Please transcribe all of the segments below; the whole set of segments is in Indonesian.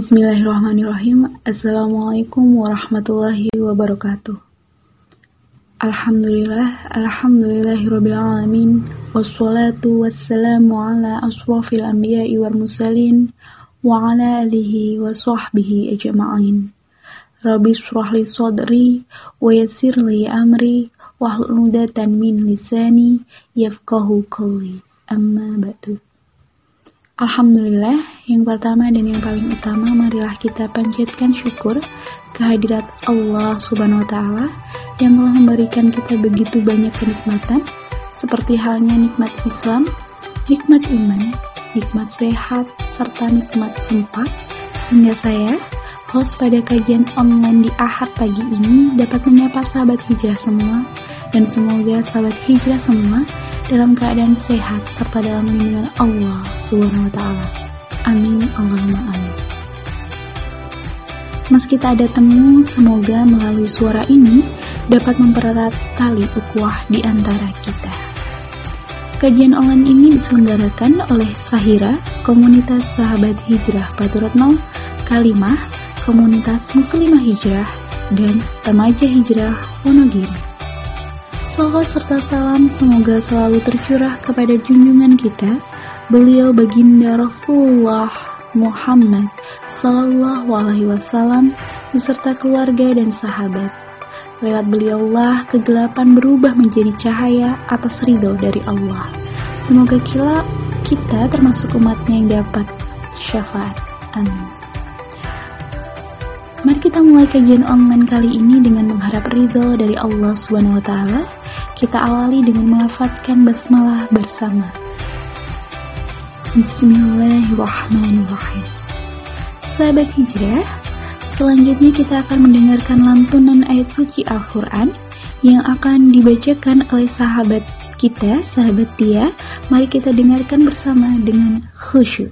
بسم الله الرحمن الرحيم السلام عليكم ورحمة الله وبركاته الحمد لله الحمد لله رب العالمين والصلاة والسلام على أشرف الأنبياء والمرسلين وعلى آله وصحبه أجمعين رب اشرح لي صدري ويسر لي أمري واحلل عقدة من لساني يفقه قولي أما بعد Alhamdulillah, yang pertama dan yang paling utama marilah kita panjatkan syukur kehadirat Allah Subhanahu wa taala yang telah memberikan kita begitu banyak kenikmatan seperti halnya nikmat Islam, nikmat iman, nikmat sehat, serta nikmat sempat. Sehingga saya host pada kajian online di Ahad pagi ini dapat menyapa sahabat hijrah semua. Dan semoga sahabat hijrah semua dalam keadaan sehat serta dalam lindungan Allah Subhanahu wa taala. Amin Allahumma amin. Meski tak ada temu, semoga melalui suara ini dapat mempererat tali ukhuwah di antara kita. Kajian online ini diselenggarakan oleh Sahira, komunitas sahabat hijrah Paturatno, Kalimah, komunitas muslimah hijrah, dan remaja hijrah Wonogiri. Salawat serta salam semoga selalu tercurah kepada junjungan kita, beliau baginda Rasulullah Muhammad Sallallahu Alaihi Wasallam beserta keluarga dan sahabat. Lewat beliaulah kegelapan berubah menjadi cahaya atas ridho dari Allah. Semoga kita, kita termasuk umatnya yang dapat syafaat. Amin. Mari kita mulai kajian online kali ini dengan mengharap ridho dari Allah Subhanahu wa taala. Kita awali dengan melafadzkan basmalah bersama. Bismillahirrahmanirrahim. Sahabat hijrah, selanjutnya kita akan mendengarkan lantunan ayat suci Al-Qur'an yang akan dibacakan oleh sahabat kita, sahabat Tia. Mari kita dengarkan bersama dengan khusyuk.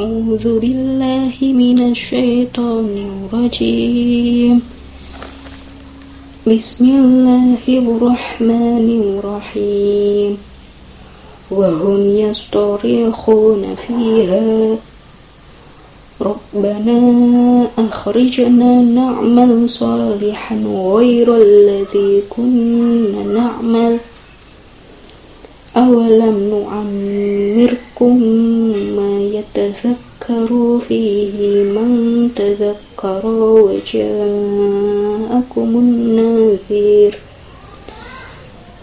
أعوذ بالله من الشيطان الرجيم بسم الله الرحمن الرحيم. وهم يصطرخون فيها. ربنا أخرجنا نعمل صالحا غير الذي كنا نعمل. أولم نعمركم ما يتذكر فيه من تذكر وجاءكم النذير.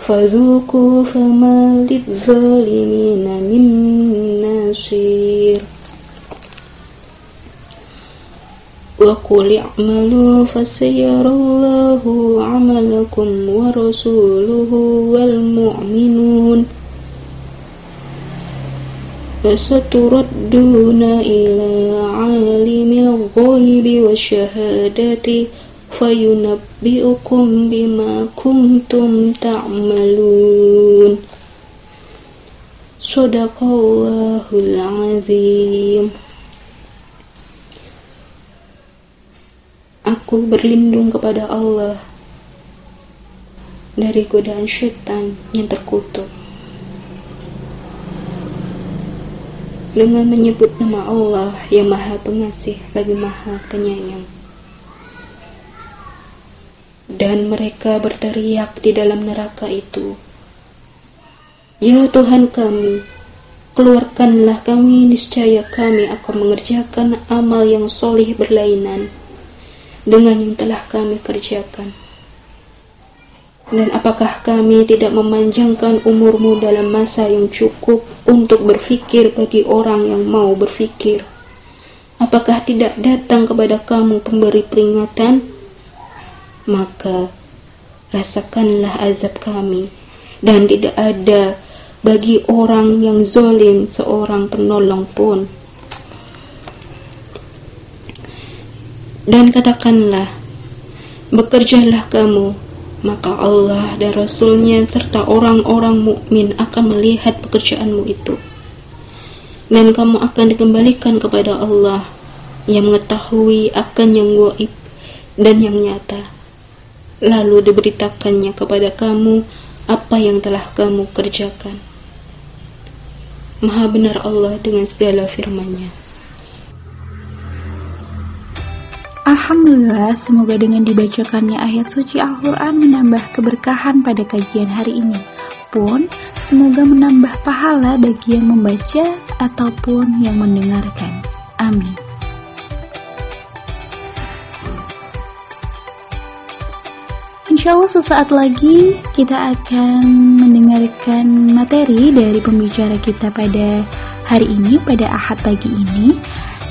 فذوقوا فما للظالمين من نصير. وقل اعملوا فسيرى الله عملكم ورسوله والمؤمنون. فستردون إلى عالم الغيب والشهادة فينبئكم بما كنتم تعملون صدق الله العظيم Aku berlindung kepada Allah dari godaan syaitan yang terkutuk. Dengan menyebut nama Allah yang maha pengasih lagi maha penyayang. Dan mereka berteriak di dalam neraka itu, Ya Tuhan kami, keluarkanlah kami, niscaya kami akan mengerjakan amal yang solih berlainan dengan yang telah kami kerjakan. Dan apakah kami tidak memanjangkan umurmu dalam masa yang cukup untuk berfikir bagi orang yang mau berfikir? Apakah tidak datang kepada kamu pemberi peringatan? Maka rasakanlah azab kami dan tidak ada bagi orang yang zolim seorang penolong pun. Dan katakanlah, bekerjalah kamu, maka Allah dan Rasulnya serta orang-orang mukmin akan melihat pekerjaanmu itu. Dan kamu akan dikembalikan kepada Allah yang mengetahui akan yang gaib dan yang nyata. Lalu diberitakannya kepada kamu apa yang telah kamu kerjakan. Maha benar Allah dengan segala firman-Nya. Alhamdulillah, semoga dengan dibacakannya ayat suci Al-Quran menambah keberkahan pada kajian hari ini. Pun, semoga menambah pahala bagi yang membaca ataupun yang mendengarkan. Amin. Insya Allah sesaat lagi kita akan mendengarkan materi dari pembicara kita pada hari ini, pada Ahad pagi ini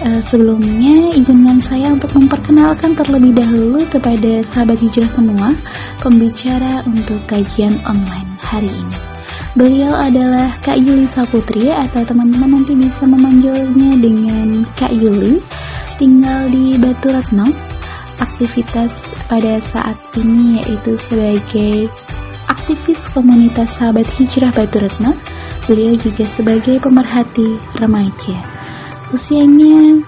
Uh, sebelumnya, izinkan saya untuk memperkenalkan terlebih dahulu kepada sahabat hijrah semua, pembicara untuk kajian online hari ini. Beliau adalah Kak Yuli Saputri atau teman-teman nanti bisa memanggilnya dengan Kak Yuli, tinggal di Batu Retno. Aktivitas pada saat ini yaitu sebagai aktivis komunitas sahabat hijrah Batu Retno, beliau juga sebagai pemerhati remaja. Usianya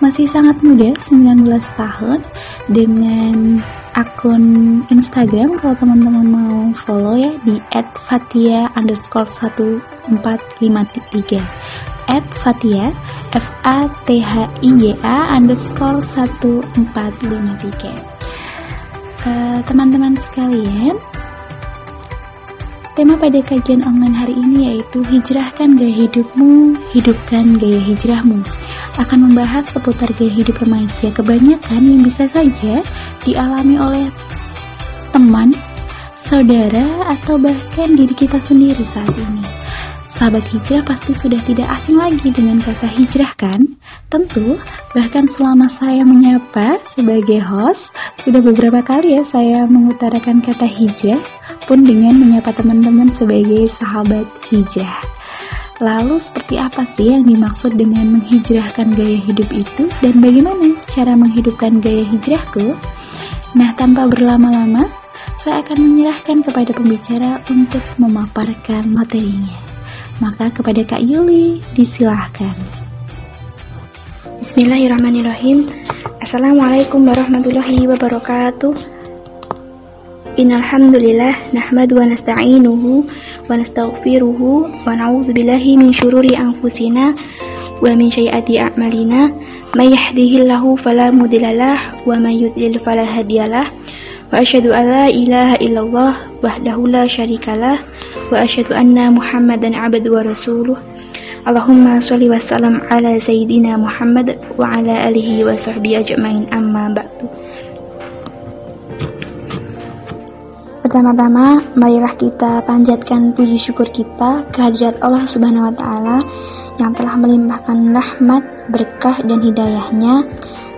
masih sangat muda, 19 tahun, dengan akun Instagram. Kalau teman-teman mau follow ya di @fatia underscore 1453 at Fatia F A T H I Y A underscore 1453 uh, teman-teman sekalian Tema pada kajian online hari ini yaitu Hijrahkan Gaya Hidupmu, Hidupkan Gaya Hijrahmu akan membahas seputar gaya hidup remaja kebanyakan yang bisa saja dialami oleh teman, saudara, atau bahkan diri kita sendiri saat ini. Sahabat hijrah pasti sudah tidak asing lagi dengan kata hijrah kan? Tentu, bahkan selama saya menyapa sebagai host, sudah beberapa kali ya saya mengutarakan kata hijrah, pun dengan menyapa teman-teman sebagai sahabat hijrah. Lalu seperti apa sih yang dimaksud dengan menghijrahkan gaya hidup itu dan bagaimana cara menghidupkan gaya hijrahku? Nah, tanpa berlama-lama, saya akan menyerahkan kepada pembicara untuk memaparkan materinya. Maka kepada Kak Yuli disilahkan. Bismillahirrahmanirrahim. Assalamualaikum warahmatullahi wabarakatuh. Innal hamdalillah nahmadu wa nasta'inuhu wa nastaghfiruhu wa na'udzu billahi min syururi anfusina wa min sayyiati a'malina may yahdihillahu fala mudhillalah wa may yudlil fala hadiyalah ilaha illallah wahdahu la syarikalah wa asyhadu anna muhammadan abdu wa rasuluh. Allahumma sholli wa sallam ala sayyidina Muhammad wa ala alihi wa sahbihi ajmain. Amma ba'du. Pertama-tama, marilah kita panjatkan puji syukur kita kehadirat Allah Subhanahu wa taala yang telah melimpahkan rahmat, berkah dan hidayahnya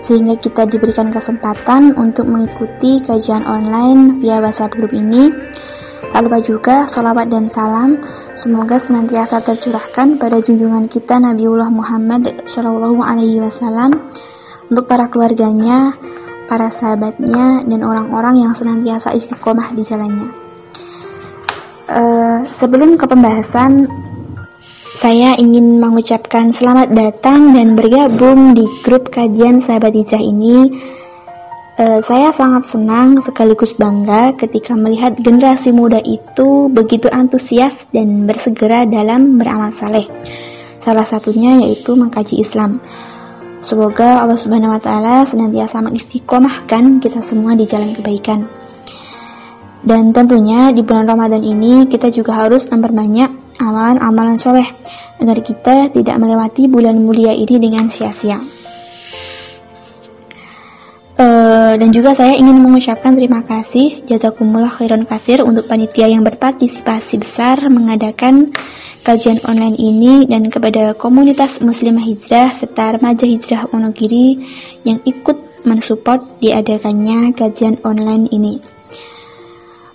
sehingga kita diberikan kesempatan untuk mengikuti kajian online via WhatsApp grup ini. Tak lupa juga salawat dan salam semoga senantiasa tercurahkan pada junjungan kita Nabiullah Muhammad Shallallahu Alaihi Wasallam untuk para keluarganya, para sahabatnya, dan orang-orang yang senantiasa istiqomah di jalannya. Uh, sebelum ke pembahasan saya ingin mengucapkan selamat datang dan bergabung di grup kajian sahabat hijrah ini. Uh, saya sangat senang sekaligus bangga ketika melihat generasi muda itu begitu antusias dan bersegera dalam beramal saleh. Salah satunya yaitu mengkaji Islam. Semoga Allah Subhanahu wa taala senantiasa mengistiqomahkan kita semua di jalan kebaikan. Dan tentunya di bulan Ramadan ini kita juga harus memperbanyak amalan-amalan soleh agar kita tidak melewati bulan mulia ini dengan sia-sia. Uh, dan juga saya ingin mengucapkan terima kasih jazakumullah khairan kasir untuk panitia yang berpartisipasi besar mengadakan kajian online ini dan kepada komunitas muslimah hijrah serta remaja hijrah Wonogiri yang ikut mensupport diadakannya kajian online ini.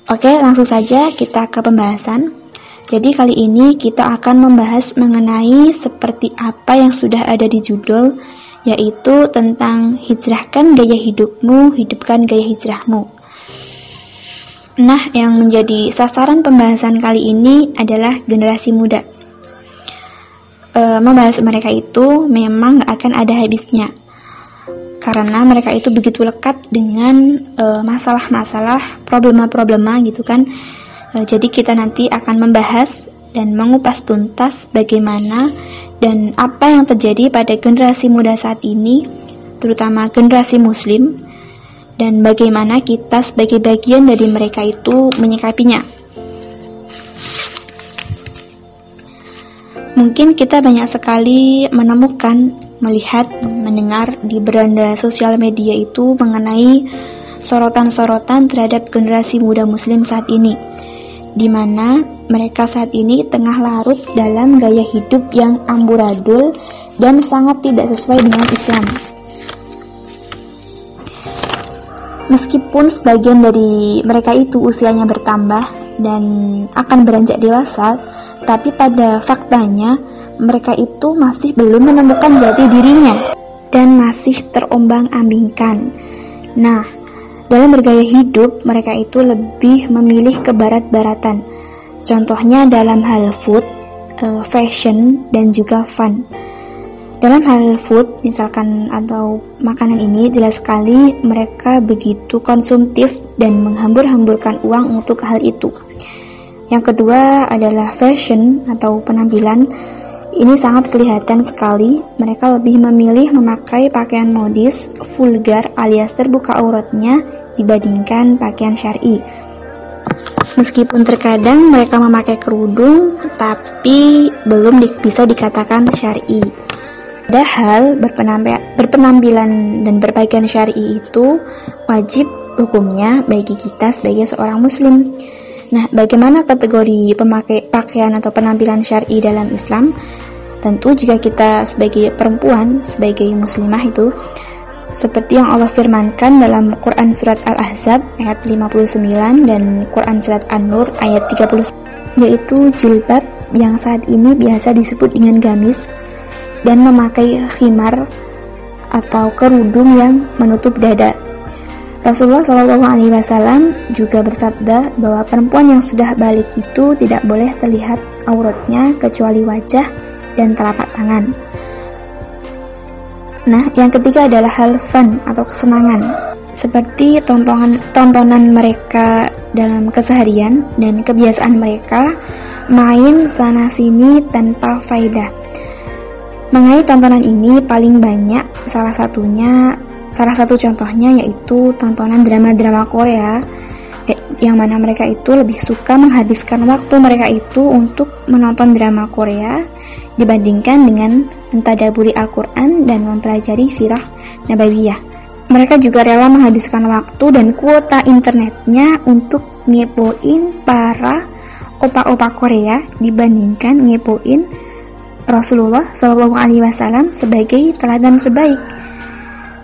Oke, langsung saja kita ke pembahasan. Jadi kali ini kita akan membahas mengenai seperti apa yang sudah ada di judul yaitu tentang hijrahkan gaya hidupmu, hidupkan gaya hijrahmu. Nah, yang menjadi sasaran pembahasan kali ini adalah generasi muda. E, membahas mereka itu memang gak akan ada habisnya. Karena mereka itu begitu lekat dengan e, masalah-masalah, problema-problema gitu kan, jadi kita nanti akan membahas dan mengupas tuntas bagaimana dan apa yang terjadi pada generasi muda saat ini, terutama generasi Muslim, dan bagaimana kita sebagai bagian dari mereka itu menyikapinya. Mungkin kita banyak sekali menemukan, melihat, mendengar di beranda sosial media itu mengenai sorotan-sorotan terhadap generasi muda Muslim saat ini di mana mereka saat ini tengah larut dalam gaya hidup yang amburadul dan sangat tidak sesuai dengan Islam. Meskipun sebagian dari mereka itu usianya bertambah dan akan beranjak dewasa, tapi pada faktanya mereka itu masih belum menemukan jati dirinya dan masih terombang-ambingkan. Nah, dalam bergaya hidup, mereka itu lebih memilih ke barat-baratan. Contohnya dalam hal food, uh, fashion, dan juga fun. Dalam hal food, misalkan atau makanan ini, jelas sekali mereka begitu konsumtif dan menghambur-hamburkan uang untuk hal itu. Yang kedua adalah fashion atau penampilan. Ini sangat kelihatan sekali, mereka lebih memilih memakai pakaian modis, vulgar alias terbuka auratnya dibandingkan pakaian syari. Meskipun terkadang mereka memakai kerudung, tapi belum di, bisa dikatakan syari. Padahal berpenampilan dan berpakaian syari itu wajib hukumnya bagi kita sebagai seorang muslim. Nah, bagaimana kategori pemakai pakaian atau penampilan syari dalam Islam? Tentu jika kita sebagai perempuan, sebagai muslimah itu seperti yang Allah firmankan dalam Quran Surat Al-Ahzab ayat 59 dan Quran Surat An-Nur ayat 30 yaitu jilbab yang saat ini biasa disebut dengan gamis dan memakai khimar atau kerudung yang menutup dada. Rasulullah Wasallam juga bersabda bahwa perempuan yang sudah balik itu tidak boleh terlihat auratnya kecuali wajah dan telapak tangan. Nah, yang ketiga adalah hal fun atau kesenangan, seperti tontonan tontonan mereka dalam keseharian dan kebiasaan mereka main sana sini tanpa faedah. Mengenai tontonan ini paling banyak salah satunya salah satu contohnya yaitu tontonan drama-drama Korea yang mana mereka itu lebih suka menghabiskan waktu mereka itu untuk menonton drama Korea dibandingkan dengan mentadaburi Al-Quran dan mempelajari sirah Nabawiyah. Mereka juga rela menghabiskan waktu dan kuota internetnya untuk ngepoin para opa-opa Korea dibandingkan ngepoin Rasulullah Wasallam sebagai teladan terbaik.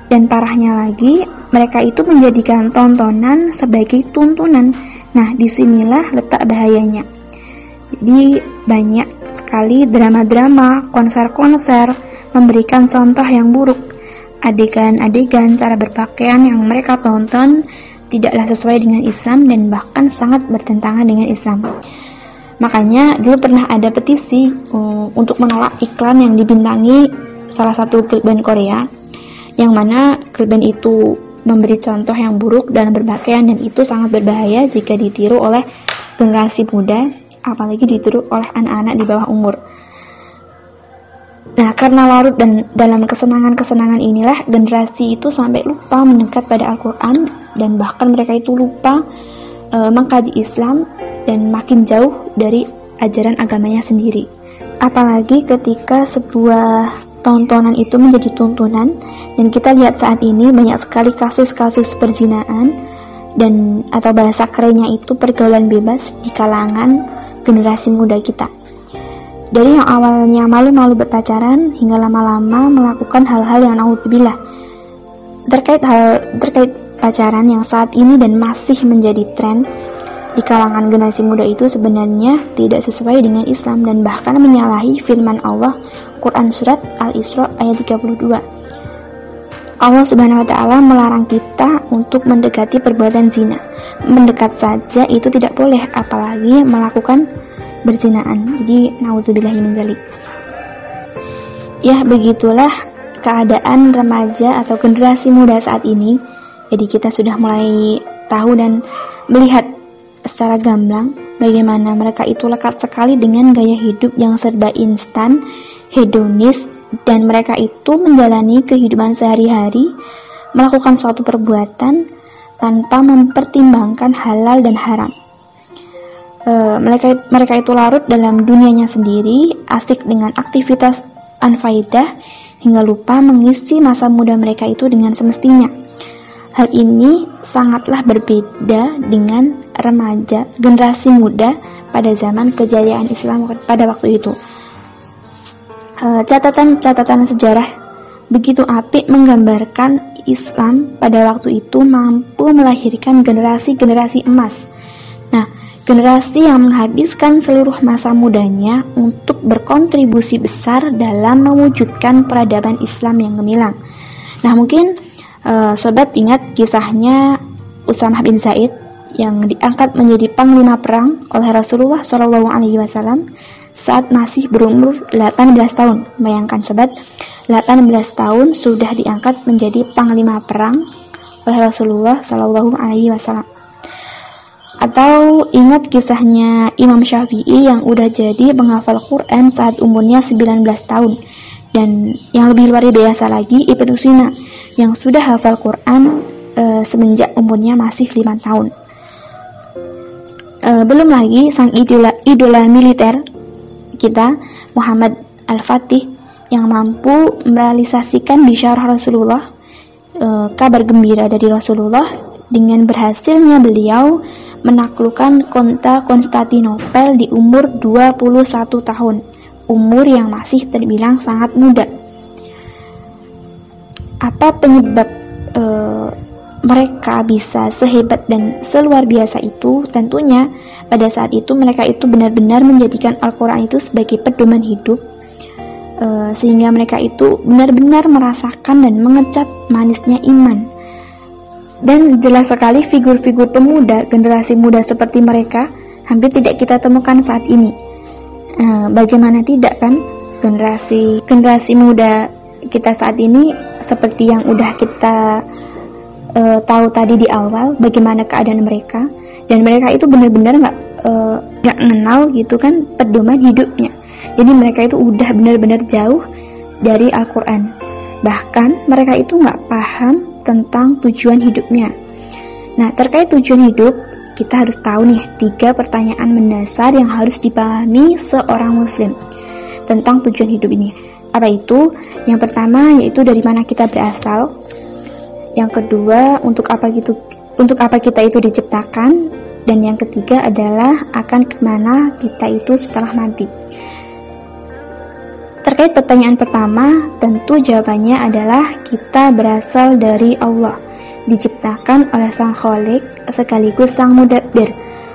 Dan parahnya lagi, mereka itu menjadikan tontonan sebagai tuntunan. Nah, di sinilah letak bahayanya. Jadi banyak sekali drama-drama, konser-konser, memberikan contoh yang buruk. Adegan-adegan cara berpakaian yang mereka tonton tidaklah sesuai dengan Islam dan bahkan sangat bertentangan dengan Islam. Makanya dulu pernah ada petisi um, untuk menolak iklan yang dibintangi salah satu girl band Korea yang mana girl band itu memberi contoh yang buruk dalam berpakaian dan itu sangat berbahaya jika ditiru oleh generasi muda apalagi ditiru oleh anak-anak di bawah umur. Nah, karena larut dan dalam kesenangan-kesenangan inilah generasi itu sampai lupa mendekat pada Al-Quran dan bahkan mereka itu lupa e, mengkaji Islam dan makin jauh dari ajaran agamanya sendiri. Apalagi ketika sebuah tontonan itu menjadi tuntunan dan kita lihat saat ini banyak sekali kasus-kasus perzinaan dan atau bahasa kerennya itu pergaulan bebas di kalangan generasi muda kita. Dari yang awalnya malu-malu berpacaran hingga lama-lama melakukan hal-hal yang naudzubillah. Terkait hal terkait pacaran yang saat ini dan masih menjadi tren di kalangan generasi muda itu sebenarnya tidak sesuai dengan Islam dan bahkan menyalahi firman Allah Quran Surat Al-Isra ayat 32. Allah Subhanahu wa taala melarang kita untuk mendekati perbuatan zina. Mendekat saja itu tidak boleh apalagi melakukan berzinaan. Jadi naudzubillahi min. Ya, begitulah keadaan remaja atau generasi muda saat ini. Jadi kita sudah mulai tahu dan melihat secara gamblang bagaimana mereka itu lekat sekali dengan gaya hidup yang serba instan, hedonis, dan mereka itu menjalani kehidupan sehari-hari, melakukan suatu perbuatan tanpa mempertimbangkan halal dan haram. E, mereka mereka itu larut dalam dunianya sendiri, asik dengan aktivitas anfaidah hingga lupa mengisi masa muda mereka itu dengan semestinya. Hal ini sangatlah berbeda dengan remaja generasi muda pada zaman kejayaan Islam pada waktu itu. Eh, catatan-catatan sejarah begitu apik menggambarkan Islam pada waktu itu mampu melahirkan generasi-generasi emas. Nah, generasi yang menghabiskan seluruh masa mudanya untuk berkontribusi besar dalam mewujudkan peradaban Islam yang gemilang. Nah, mungkin Uh, sobat ingat kisahnya Usamah bin Zaid yang diangkat menjadi panglima perang oleh Rasulullah Shallallahu Alaihi Wasallam saat masih berumur 18 tahun. Bayangkan sobat, 18 tahun sudah diangkat menjadi panglima perang oleh Rasulullah Shallallahu Alaihi Wasallam. Atau ingat kisahnya Imam Syafi'i yang udah jadi penghafal Quran saat umurnya 19 tahun dan yang lebih luar biasa lagi Ibnu Sina yang sudah hafal Quran e, semenjak umurnya masih lima tahun. E, belum lagi sang idola, idola militer kita Muhammad Al-Fatih yang mampu merealisasikan bisyarah Rasulullah e, kabar gembira dari Rasulullah dengan berhasilnya beliau menaklukkan kota Konstantinopel di umur 21 tahun umur yang masih terbilang sangat muda. Apa penyebab e, mereka bisa sehebat dan seluar biasa itu? Tentunya pada saat itu mereka itu benar-benar menjadikan Al-Quran itu sebagai pedoman hidup e, sehingga mereka itu benar-benar merasakan dan mengecap manisnya iman. Dan jelas sekali figur-figur pemuda, generasi muda seperti mereka hampir tidak kita temukan saat ini Eh, bagaimana tidak kan generasi generasi muda kita saat ini seperti yang udah kita uh, tahu tadi di awal bagaimana keadaan mereka dan mereka itu benar-benar nggak uh, nggak mengenal gitu kan pedoman hidupnya jadi mereka itu udah benar-benar jauh dari Al-Quran bahkan mereka itu nggak paham tentang tujuan hidupnya nah terkait tujuan hidup kita harus tahu nih tiga pertanyaan mendasar yang harus dipahami seorang muslim tentang tujuan hidup ini. Apa itu? Yang pertama yaitu dari mana kita berasal. Yang kedua, untuk apa gitu untuk apa kita itu diciptakan dan yang ketiga adalah akan ke mana kita itu setelah mati. Terkait pertanyaan pertama, tentu jawabannya adalah kita berasal dari Allah diciptakan oleh sang kholik sekaligus sang mudabbir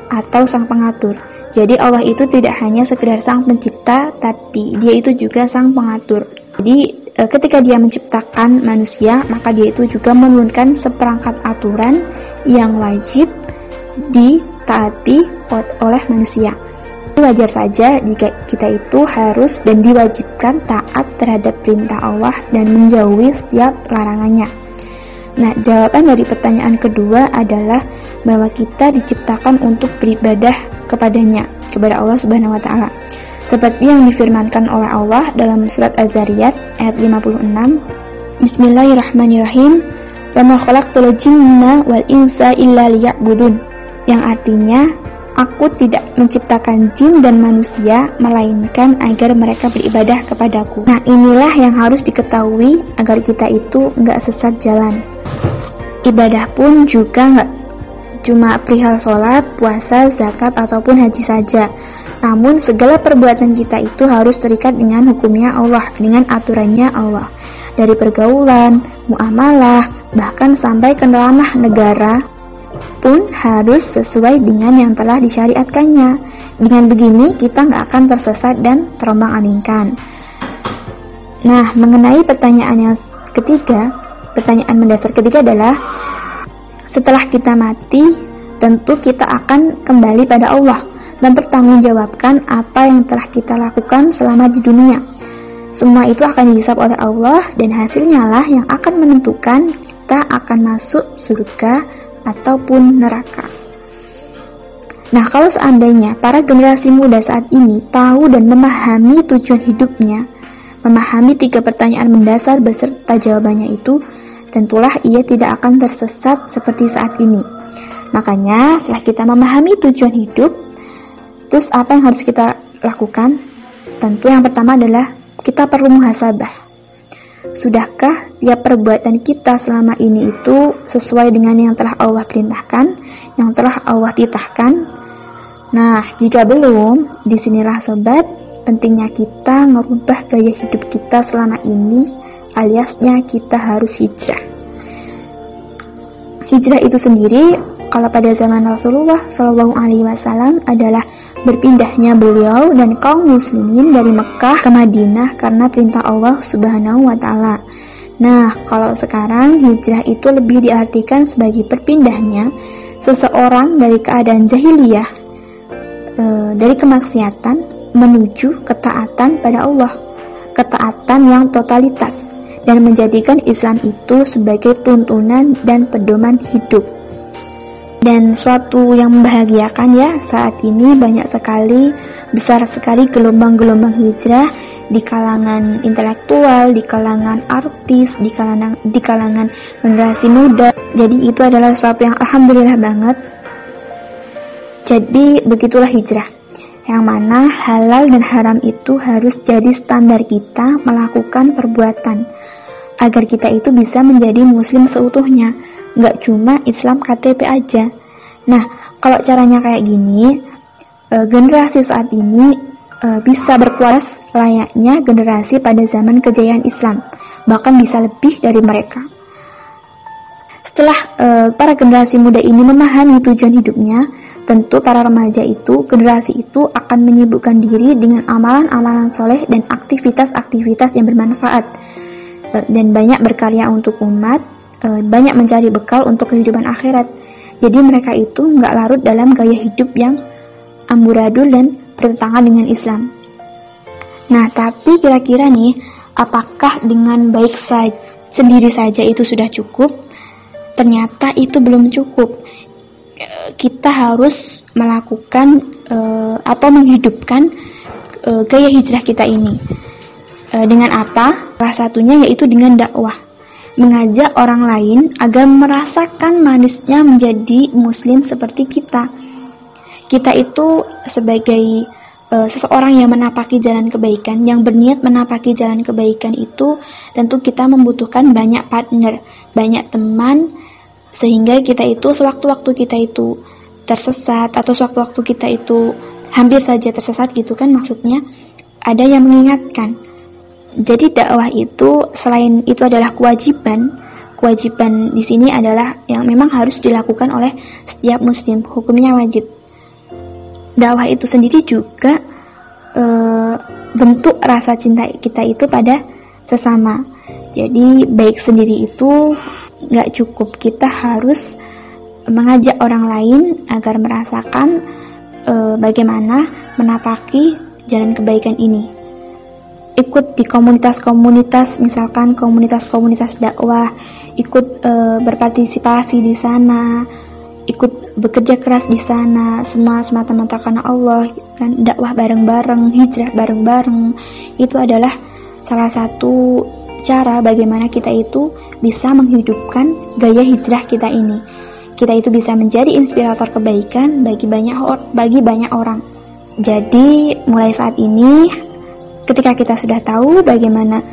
atau sang pengatur. Jadi Allah itu tidak hanya sekedar sang pencipta, tapi dia itu juga sang pengatur. Jadi ketika dia menciptakan manusia, maka dia itu juga menurunkan seperangkat aturan yang wajib ditaati oleh manusia. Wajar saja jika kita itu harus dan diwajibkan taat terhadap perintah Allah dan menjauhi setiap larangannya. Nah, jawaban dari pertanyaan kedua adalah bahwa kita diciptakan untuk beribadah kepadanya, kepada Allah Subhanahu wa taala. Seperti yang difirmankan oleh Allah dalam surat Az-Zariyat ayat 56. Bismillahirrahmanirrahim. Wa ma khalaqtul jinna wal insa illa liya'budun. Yang artinya, Aku tidak menciptakan jin dan manusia, melainkan agar mereka beribadah kepadaku. Nah, inilah yang harus diketahui agar kita itu nggak sesat jalan. Ibadah pun juga nggak cuma perihal sholat, puasa, zakat, ataupun haji saja. Namun segala perbuatan kita itu harus terikat dengan hukumnya Allah, dengan aturannya Allah. Dari pergaulan, muamalah, bahkan sampai ke ranah negara, pun harus sesuai dengan yang telah disyariatkannya. Dengan begini kita nggak akan tersesat dan terombang-ambingkan. Nah, mengenai pertanyaan yang ketiga, pertanyaan mendasar ketiga adalah setelah kita mati, tentu kita akan kembali pada Allah dan bertanggungjawabkan apa yang telah kita lakukan selama di dunia. Semua itu akan dihisap oleh Allah dan hasilnya lah yang akan menentukan kita akan masuk surga ataupun neraka. Nah, kalau seandainya para generasi muda saat ini tahu dan memahami tujuan hidupnya, memahami tiga pertanyaan mendasar beserta jawabannya itu, tentulah ia tidak akan tersesat seperti saat ini. Makanya, setelah kita memahami tujuan hidup, terus apa yang harus kita lakukan? Tentu yang pertama adalah kita perlu muhasabah. Sudahkah tiap perbuatan kita selama ini itu sesuai dengan yang telah Allah perintahkan, yang telah Allah titahkan? Nah, jika belum, di sinilah sobat, pentingnya kita merubah gaya hidup kita selama ini, aliasnya kita harus hijrah. Hijrah itu sendiri, kalau pada zaman Rasulullah Shallallahu Alaihi Wasallam adalah berpindahnya beliau dan kaum muslimin dari Mekah ke Madinah karena perintah Allah Subhanahu Wa Taala. Nah, kalau sekarang hijrah itu lebih diartikan sebagai berpindahnya seseorang dari keadaan jahiliyah e, dari kemaksiatan menuju ketaatan pada Allah, ketaatan yang totalitas dan menjadikan Islam itu sebagai tuntunan dan pedoman hidup. Dan suatu yang membahagiakan ya saat ini banyak sekali besar sekali gelombang-gelombang hijrah di kalangan intelektual, di kalangan artis, di kalangan di kalangan generasi muda. Jadi itu adalah suatu yang alhamdulillah banget jadi begitulah hijrah, yang mana halal dan haram itu harus jadi standar kita melakukan perbuatan, agar kita itu bisa menjadi muslim seutuhnya, nggak cuma Islam KTP aja. Nah, kalau caranya kayak gini, eh, generasi saat ini eh, bisa berkuas layaknya generasi pada zaman kejayaan Islam, bahkan bisa lebih dari mereka. Setelah uh, para generasi muda ini memahami tujuan hidupnya, tentu para remaja itu, generasi itu akan menyibukkan diri dengan amalan-amalan soleh dan aktivitas-aktivitas yang bermanfaat, uh, dan banyak berkarya untuk umat, uh, banyak mencari bekal untuk kehidupan akhirat. Jadi mereka itu nggak larut dalam gaya hidup yang amburadul dan bertentangan dengan Islam. Nah, tapi kira-kira nih, apakah dengan baik saja sendiri saja itu sudah cukup? ternyata itu belum cukup. Kita harus melakukan uh, atau menghidupkan uh, gaya hijrah kita ini. Uh, dengan apa? Salah satunya yaitu dengan dakwah. Mengajak orang lain agar merasakan manisnya menjadi muslim seperti kita. Kita itu sebagai uh, seseorang yang menapaki jalan kebaikan, yang berniat menapaki jalan kebaikan itu, tentu kita membutuhkan banyak partner, banyak teman, sehingga kita itu sewaktu-waktu kita itu tersesat atau sewaktu-waktu kita itu hampir saja tersesat gitu kan maksudnya ada yang mengingatkan jadi dakwah itu selain itu adalah kewajiban kewajiban di sini adalah yang memang harus dilakukan oleh setiap muslim. Hukumnya wajib. Dakwah itu sendiri juga e, bentuk rasa cinta kita itu pada sesama. Jadi baik sendiri itu nggak cukup. Kita harus mengajak orang lain agar merasakan e, bagaimana menapaki jalan kebaikan ini ikut di komunitas-komunitas misalkan komunitas-komunitas dakwah ikut e, berpartisipasi di sana ikut bekerja keras di sana semua semata-mata karena Allah kan dakwah bareng-bareng hijrah bareng-bareng itu adalah salah satu cara bagaimana kita itu bisa menghidupkan gaya hijrah kita ini. Kita itu bisa menjadi inspirator kebaikan bagi banyak bagi banyak orang. Jadi, mulai saat ini ketika kita sudah tahu bagaimana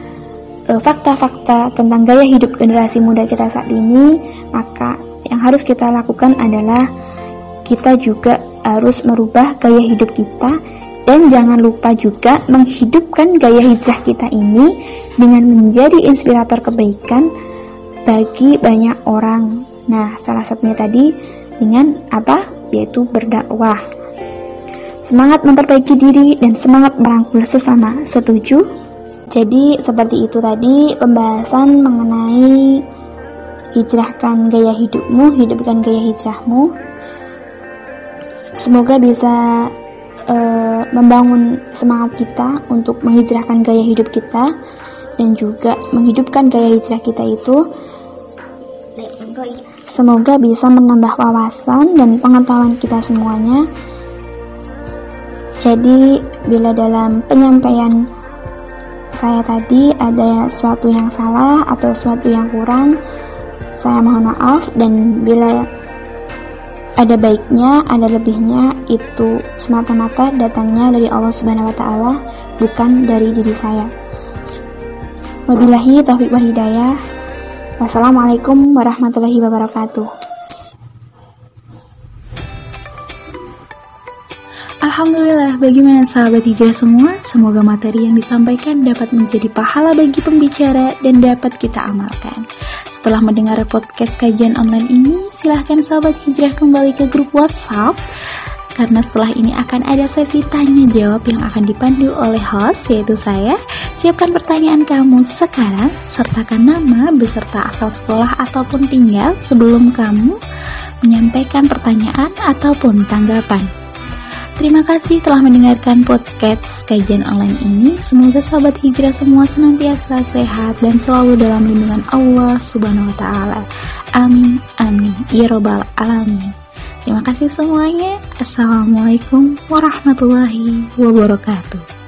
e, fakta-fakta uh, tentang gaya hidup generasi muda kita saat ini, maka yang harus kita lakukan adalah kita juga harus merubah gaya hidup kita dan jangan lupa juga menghidupkan gaya hijrah kita ini dengan menjadi inspirator kebaikan bagi banyak orang. Nah, salah satunya tadi dengan apa? Yaitu berdakwah. Semangat memperbaiki diri dan semangat merangkul sesama. Setuju? Jadi, seperti itu tadi pembahasan mengenai hijrahkan gaya hidupmu, hidupkan gaya hijrahmu. Semoga bisa uh, membangun semangat kita untuk menghijrahkan gaya hidup kita dan juga menghidupkan gaya hijrah kita itu Semoga bisa menambah wawasan dan pengetahuan kita semuanya. Jadi, bila dalam penyampaian saya tadi ada sesuatu yang salah atau sesuatu yang kurang, saya mohon maaf dan bila ada baiknya, ada lebihnya itu semata-mata datangnya dari Allah Subhanahu wa taala, bukan dari diri saya. Wabillahi taufiq wa hidayah. Wassalamualaikum warahmatullahi wabarakatuh. Alhamdulillah, bagaimana sahabat hijrah semua? Semoga materi yang disampaikan dapat menjadi pahala bagi pembicara dan dapat kita amalkan. Setelah mendengar podcast kajian online ini, silahkan sahabat hijrah kembali ke grup WhatsApp karena setelah ini akan ada sesi tanya jawab yang akan dipandu oleh host yaitu saya. Siapkan pertanyaan kamu sekarang, sertakan nama beserta asal sekolah ataupun tinggal sebelum kamu menyampaikan pertanyaan ataupun tanggapan. Terima kasih telah mendengarkan podcast kajian online ini. Semoga sahabat hijrah semua senantiasa sehat dan selalu dalam lindungan Allah Subhanahu wa taala. Amin amin ya robbal alamin. Terima kasih semuanya. Assalamualaikum warahmatullahi wabarakatuh.